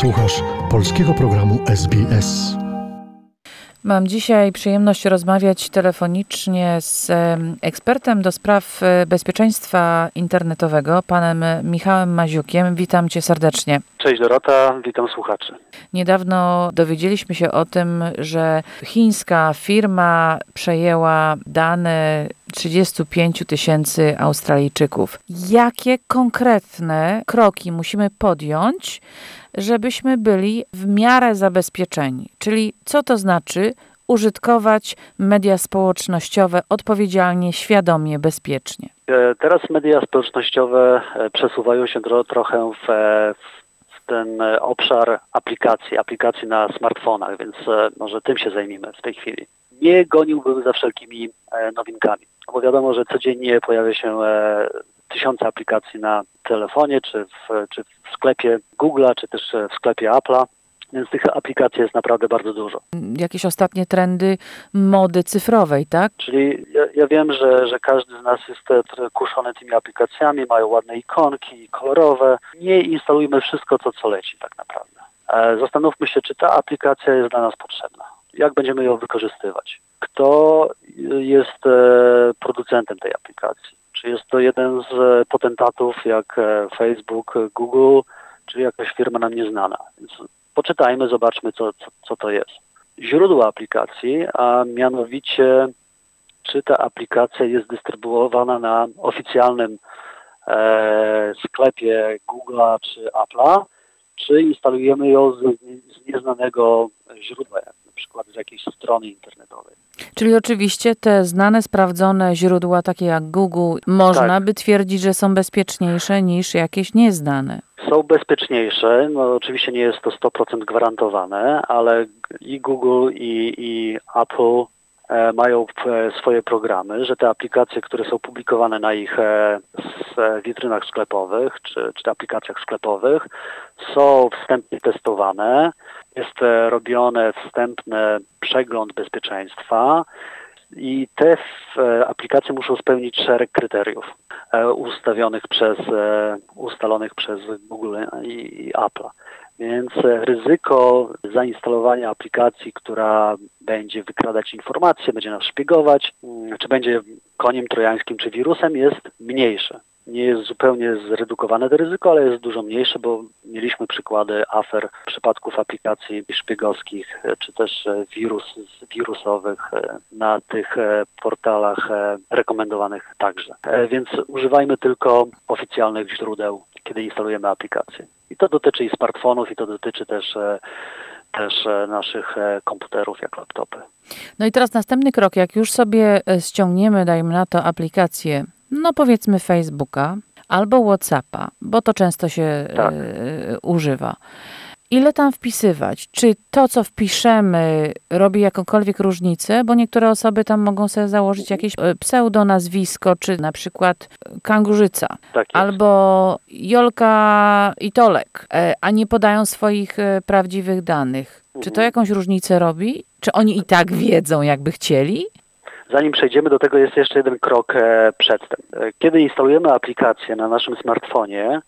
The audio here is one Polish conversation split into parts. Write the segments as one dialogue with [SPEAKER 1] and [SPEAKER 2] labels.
[SPEAKER 1] Słuchasz polskiego programu SBS.
[SPEAKER 2] Mam dzisiaj przyjemność rozmawiać telefonicznie z ekspertem do spraw e, bezpieczeństwa internetowego, panem Michałem Maziukiem. Witam cię serdecznie.
[SPEAKER 3] Cześć Dorota, witam słuchaczy.
[SPEAKER 2] Niedawno dowiedzieliśmy się o tym, że chińska firma przejęła dane 35 tysięcy Australijczyków. Jakie konkretne kroki musimy podjąć, żebyśmy byli w miarę zabezpieczeni? Czyli co to znaczy użytkować media społecznościowe odpowiedzialnie, świadomie, bezpiecznie?
[SPEAKER 3] E, teraz media społecznościowe e, przesuwają się tro, trochę w, e, w ten obszar aplikacji, aplikacji na smartfonach, więc może tym się zajmijmy w tej chwili. Nie goniłbym za wszelkimi nowinkami, bo wiadomo, że codziennie pojawia się tysiące aplikacji na telefonie, czy w, czy w sklepie Google'a, czy też w sklepie Apple'a. Więc tych aplikacji jest naprawdę bardzo dużo.
[SPEAKER 2] Jakieś ostatnie trendy mody cyfrowej, tak?
[SPEAKER 3] Czyli ja, ja wiem, że, że każdy z nas jest kuszony tymi aplikacjami, mają ładne ikonki, kolorowe. Nie instalujmy wszystko to, co leci tak naprawdę. E, zastanówmy się, czy ta aplikacja jest dla nas potrzebna. Jak będziemy ją wykorzystywać? Kto jest e, producentem tej aplikacji? Czy jest to jeden z e, potentatów jak e, Facebook, Google, czy jakaś firma nam nieznana? Więc poczytajmy, zobaczmy, co, co, co to jest. Źródło aplikacji, a mianowicie czy ta aplikacja jest dystrybuowana na oficjalnym e, sklepie Google'a czy Apple'a, czy instalujemy ją z, z nieznanego źródła, przykład z jakiejś strony internetowej.
[SPEAKER 2] Czyli oczywiście te znane, sprawdzone źródła, takie jak Google, można tak. by twierdzić, że są bezpieczniejsze niż jakieś nieznane.
[SPEAKER 3] Są bezpieczniejsze, no oczywiście nie jest to 100% gwarantowane, ale i Google i, i Apple e, mają e, swoje programy, że te aplikacje, które są publikowane na ich e, witrynach sklepowych czy, czy aplikacjach sklepowych są wstępnie testowane, jest robione wstępny przegląd bezpieczeństwa i te aplikacje muszą spełnić szereg kryteriów ustawionych przez, ustalonych przez Google i Apple. Więc ryzyko zainstalowania aplikacji, która będzie wykradać informacje, będzie nas szpiegować, czy będzie koniem trojańskim, czy wirusem, jest mniejsze nie jest zupełnie zredukowane to ryzyko, ale jest dużo mniejsze, bo mieliśmy przykłady afer, przypadków aplikacji szpiegowskich, czy też wirus, wirusowych na tych portalach rekomendowanych także. Więc używajmy tylko oficjalnych źródeł, kiedy instalujemy aplikacje. I to dotyczy i smartfonów, i to dotyczy też też naszych komputerów, jak laptopy.
[SPEAKER 2] No i teraz następny krok, jak już sobie ściągniemy, dajmy na to aplikację no powiedzmy Facebooka albo WhatsAppa, bo to często się tak. y, używa. Ile tam wpisywać? Czy to, co wpiszemy, robi jakąkolwiek różnicę? Bo niektóre osoby tam mogą sobie założyć jakieś e, pseudonazwisko, czy na przykład Kangurzyca,
[SPEAKER 3] tak
[SPEAKER 2] albo Jolka i Tolek, e, a nie podają swoich prawdziwych danych. Czy to mhm. jakąś różnicę robi? Czy oni i tak wiedzą, jakby chcieli?
[SPEAKER 3] Zanim przejdziemy do tego, jest jeszcze jeden krok e, przedtem. E, kiedy instalujemy aplikację na naszym smartfonie,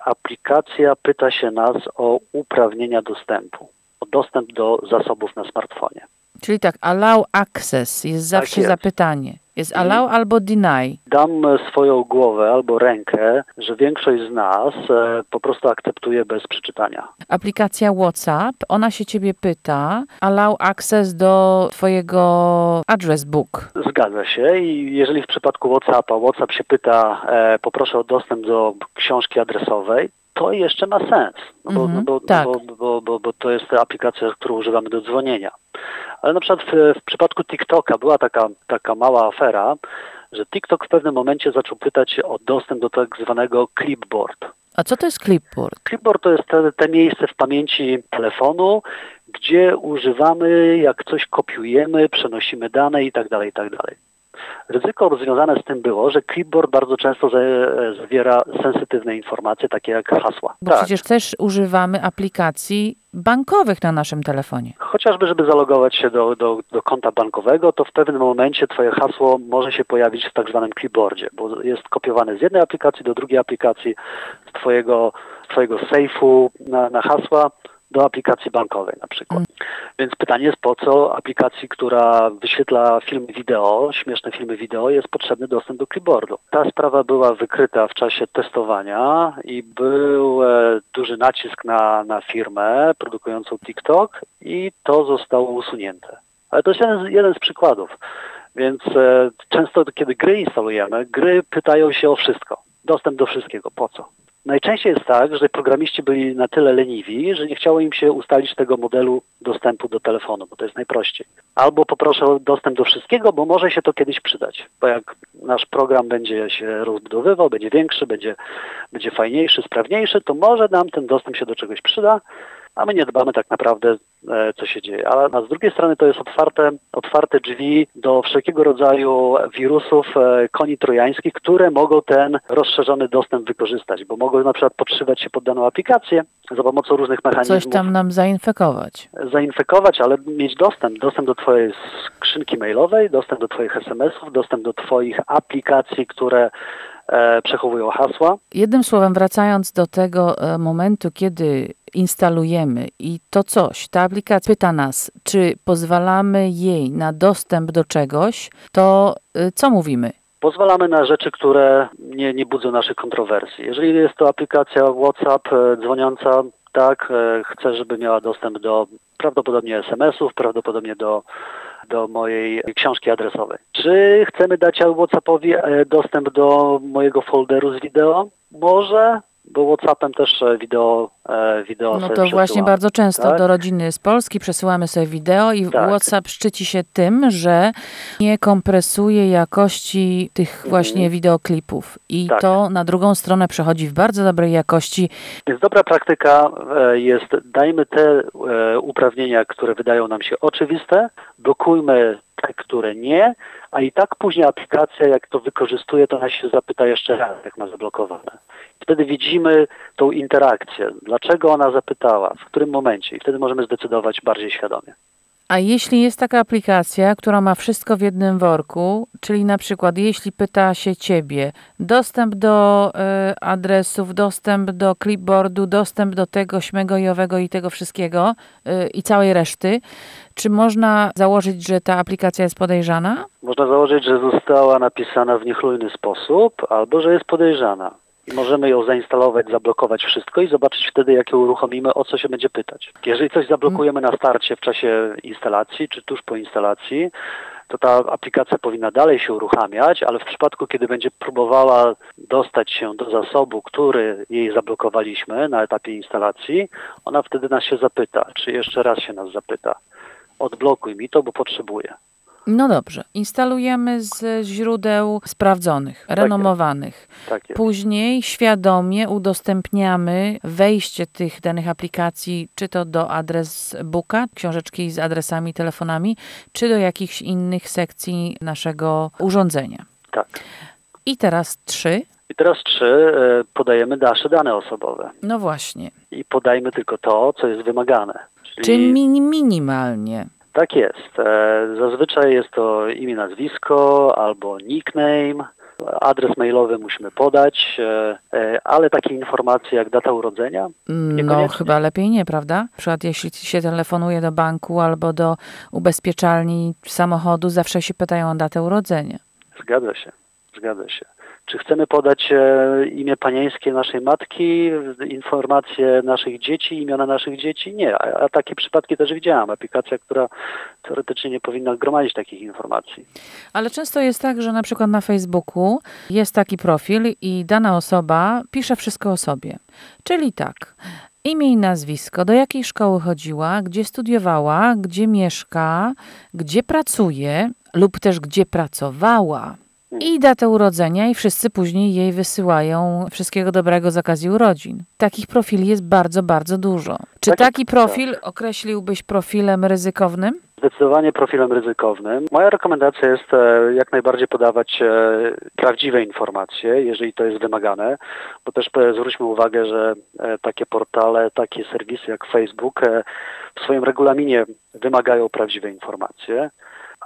[SPEAKER 3] aplikacja pyta się nas o uprawnienia dostępu, o dostęp do zasobów na smartfonie.
[SPEAKER 2] Czyli tak, allow access jest zawsze tak jest. zapytanie. Jest allow albo deny.
[SPEAKER 3] Dam swoją głowę albo rękę, że większość z nas e, po prostu akceptuje bez przeczytania.
[SPEAKER 2] Aplikacja WhatsApp, ona się ciebie pyta, allow access do twojego address book.
[SPEAKER 3] Zgadza się i jeżeli w przypadku WhatsAppa WhatsApp się pyta, e, poproszę o dostęp do książki adresowej, to jeszcze ma sens, no bo, mm -hmm, no bo, tak. bo, bo, bo, to jest aplikacja, którą używamy do dzwonienia. Ale na przykład w, w przypadku TikToka była taka, taka mała afera, że TikTok w pewnym momencie zaczął pytać o dostęp do tak zwanego clipboard.
[SPEAKER 2] A co to jest clipboard?
[SPEAKER 3] Clipboard to jest te, te miejsce w pamięci telefonu, gdzie używamy, jak coś kopiujemy, przenosimy dane i tak dalej, i tak dalej. Ryzyko związane z tym było, że clipboard bardzo często zawiera sensytywne informacje, takie jak hasła.
[SPEAKER 2] Bo tak. przecież też używamy aplikacji bankowych na naszym telefonie.
[SPEAKER 3] Chociażby, żeby zalogować się do, do, do konta bankowego, to w pewnym momencie Twoje hasło może się pojawić w tak zwanym clipboardzie, bo jest kopiowane z jednej aplikacji do drugiej aplikacji, z Twojego, twojego sejfu na, na hasła do aplikacji bankowej na przykład. Więc pytanie jest, po co aplikacji, która wyświetla filmy wideo, śmieszne filmy wideo, jest potrzebny dostęp do clipboardu. Ta sprawa była wykryta w czasie testowania i był e, duży nacisk na, na firmę produkującą TikTok i to zostało usunięte. Ale to jest jeden z, jeden z przykładów. Więc e, często, kiedy gry instalujemy, gry pytają się o wszystko. Dostęp do wszystkiego. Po co? Najczęściej jest tak, że programiści byli na tyle leniwi, że nie chciało im się ustalić tego modelu dostępu do telefonu, bo to jest najprościej. Albo poproszę o dostęp do wszystkiego, bo może się to kiedyś przydać. Bo jak nasz program będzie się rozbudowywał, będzie większy, będzie, będzie fajniejszy, sprawniejszy, to może nam ten dostęp się do czegoś przyda, a my nie dbamy tak naprawdę, e, co się dzieje. Ale z drugiej strony to jest otwarte, otwarte drzwi do wszelkiego rodzaju wirusów e, koni trojańskich, które mogą ten rozszerzony dostęp wykorzystać, bo mogą na przykład podszywać się pod daną aplikację za pomocą różnych mechanizmów.
[SPEAKER 2] Coś tam nam zainfekować.
[SPEAKER 3] Zainfekować, ale mieć dostęp. Dostęp do Twojej skrzynki mailowej, dostęp do Twoich SMS-ów, dostęp do Twoich aplikacji, które przechowują hasła.
[SPEAKER 2] Jednym słowem, wracając do tego e, momentu, kiedy instalujemy i to coś, ta aplikacja pyta nas, czy pozwalamy jej na dostęp do czegoś, to y, co mówimy?
[SPEAKER 3] Pozwalamy na rzeczy, które nie, nie budzą naszych kontrowersji. Jeżeli jest to aplikacja WhatsApp e, dzwoniąca, tak, e, chcę, żeby miała dostęp do prawdopodobnie SMS-ów, prawdopodobnie do, do mojej książki adresowej. Czy chcemy dać WhatsAppowi e, dostęp do mojego folderu z wideo? Może, bo WhatsAppem też e, wideo, e, wideo
[SPEAKER 2] No to właśnie bardzo często
[SPEAKER 3] tak?
[SPEAKER 2] do rodziny z Polski przesyłamy sobie wideo i
[SPEAKER 3] Tak.
[SPEAKER 2] WhatsApp szczyci się tym, że nie kompresuje jakości tych właśnie wideoklipów. I
[SPEAKER 3] Mhm. Tak.
[SPEAKER 2] to na drugą stronę przechodzi w bardzo dobrej jakości.
[SPEAKER 3] Więc dobra praktyka e, jest, dajmy te uprawnienia, które wydają nam się oczywiste, blokujmy te, które nie, a i tak później aplikacja, jak to wykorzystuje, to nas się zapyta jeszcze raz, jak ma zablokowane. Wtedy widzimy tą interakcję. Dlaczego ona zapytała, w którym momencie i wtedy możemy zdecydować bardziej świadomie.
[SPEAKER 2] A jeśli jest taka aplikacja, która ma wszystko w jednym worku, czyli na przykład jeśli pyta się ciebie dostęp do e, adresów, dostęp do clipboardu, dostęp do tego śmego i owego i tego wszystkiego e, i całej reszty, czy można założyć, że ta aplikacja jest podejrzana?
[SPEAKER 3] Można założyć, że została napisana w niechlujny sposób albo że jest podejrzana. I możemy ją zainstalować, zablokować wszystko i zobaczyć wtedy, jak ją uruchomimy, o co się będzie pytać. Jeżeli coś zablokujemy na starcie w czasie instalacji, czy tuż po instalacji, to ta aplikacja powinna dalej się uruchamiać, ale w przypadku, kiedy będzie próbowała dostać się do zasobu, który jej zablokowaliśmy na etapie instalacji, ona wtedy nas się zapyta, czy jeszcze raz się nas zapyta. Odblokuj mi to, bo potrzebuję.
[SPEAKER 2] No dobrze, instalujemy z źródeł sprawdzonych, renomowanych.
[SPEAKER 3] Tak jest.
[SPEAKER 2] Później świadomie udostępniamy wejście tych danych aplikacji, czy to do adres booka, książeczki z adresami, telefonami, czy do jakichś innych sekcji naszego urządzenia.
[SPEAKER 3] Tak.
[SPEAKER 2] I teraz trzy.
[SPEAKER 3] I teraz trzy, e, podajemy nasze dane osobowe.
[SPEAKER 2] No właśnie.
[SPEAKER 3] I podajmy tylko to, co jest wymagane.
[SPEAKER 2] Czyli mini, minimalnie.
[SPEAKER 3] Tak jest. E, Zazwyczaj jest to imię, nazwisko albo nickname. Adres mailowy musimy podać, e, e, ale takie informacje jak data urodzenia,
[SPEAKER 2] No
[SPEAKER 3] Niekoniecznie.
[SPEAKER 2] chyba lepiej nie, prawda? Na przykład jeśli się telefonuje do banku albo do ubezpieczalni samochodu, zawsze się pytają o datę urodzenia.
[SPEAKER 3] zgadza się, zgadza się. Czy chcemy podać e, imię panieńskie naszej matki, informacje naszych dzieci, imiona naszych dzieci? Nie, a, takie przypadki też widziałam. Aplikacja, która teoretycznie nie powinna gromadzić takich informacji.
[SPEAKER 2] Ale często jest tak, że na przykład na Facebooku jest taki profil i dana osoba pisze wszystko o sobie. Czyli tak, imię i nazwisko, do jakiej szkoły chodziła, gdzie studiowała, gdzie mieszka, gdzie pracuje lub też gdzie pracowała. I datę urodzenia, i wszyscy później jej wysyłają wszystkiego dobrego z okazji urodzin. Takich profili jest bardzo, bardzo dużo. Czy
[SPEAKER 3] Tak,
[SPEAKER 2] taki
[SPEAKER 3] tak.
[SPEAKER 2] profil określiłbyś profilem ryzykownym?
[SPEAKER 3] Zdecydowanie profilem ryzykownym. Moja rekomendacja jest e, jak najbardziej podawać e, prawdziwe informacje, jeżeli to jest wymagane, bo też e, zwróćmy uwagę, że takie portale, takie serwisy jak Facebook w swoim regulaminie wymagają prawdziwe informacje.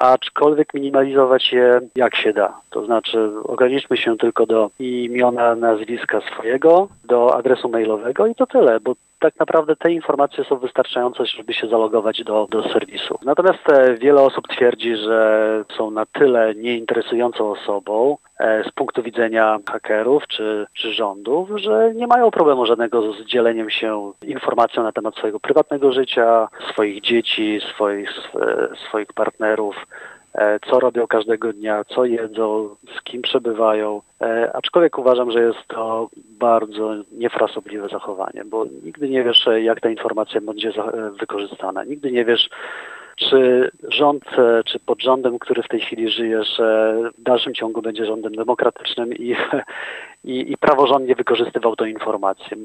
[SPEAKER 3] Aczkolwiek minimalizować je jak się da. To znaczy ograniczmy się tylko do imiona, nazwiska swojego, do adresu mailowego i to tyle, bo tak naprawdę te informacje są wystarczające, żeby się zalogować do, do serwisu. Natomiast e, wiele osób twierdzi, że są na tyle nieinteresującą osobą e, z punktu widzenia hakerów czy, czy rządów, że nie mają problemu żadnego z dzieleniem się informacją na temat swojego prywatnego życia, swoich dzieci, swoich, sw- swoich partnerów e, co robią każdego dnia, co jedzą, z kim przebywają. E, aczkolwiek uważam, że jest to bardzo niefrasobliwe zachowanie, bo nigdy nie wiesz, e, jak ta informacja będzie e, wykorzystana. Nigdy nie wiesz, czy rząd, e, czy pod rządem, który w tej chwili żyjesz, e, w dalszym ciągu będzie rządem demokratycznym i, i, i praworządnie wykorzystywał tę informację.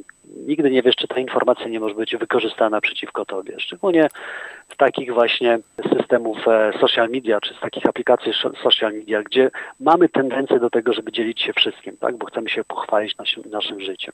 [SPEAKER 3] Nigdy nie wiesz, czy ta informacja nie może być wykorzystana przeciwko tobie. Szczególnie z takich właśnie systemów e, social media, czy z takich aplikacji social media, gdzie mamy tendencję do tego, żeby dzielić się wszystkim, tak? bo chcemy się pochwalić naszym, naszym życiem.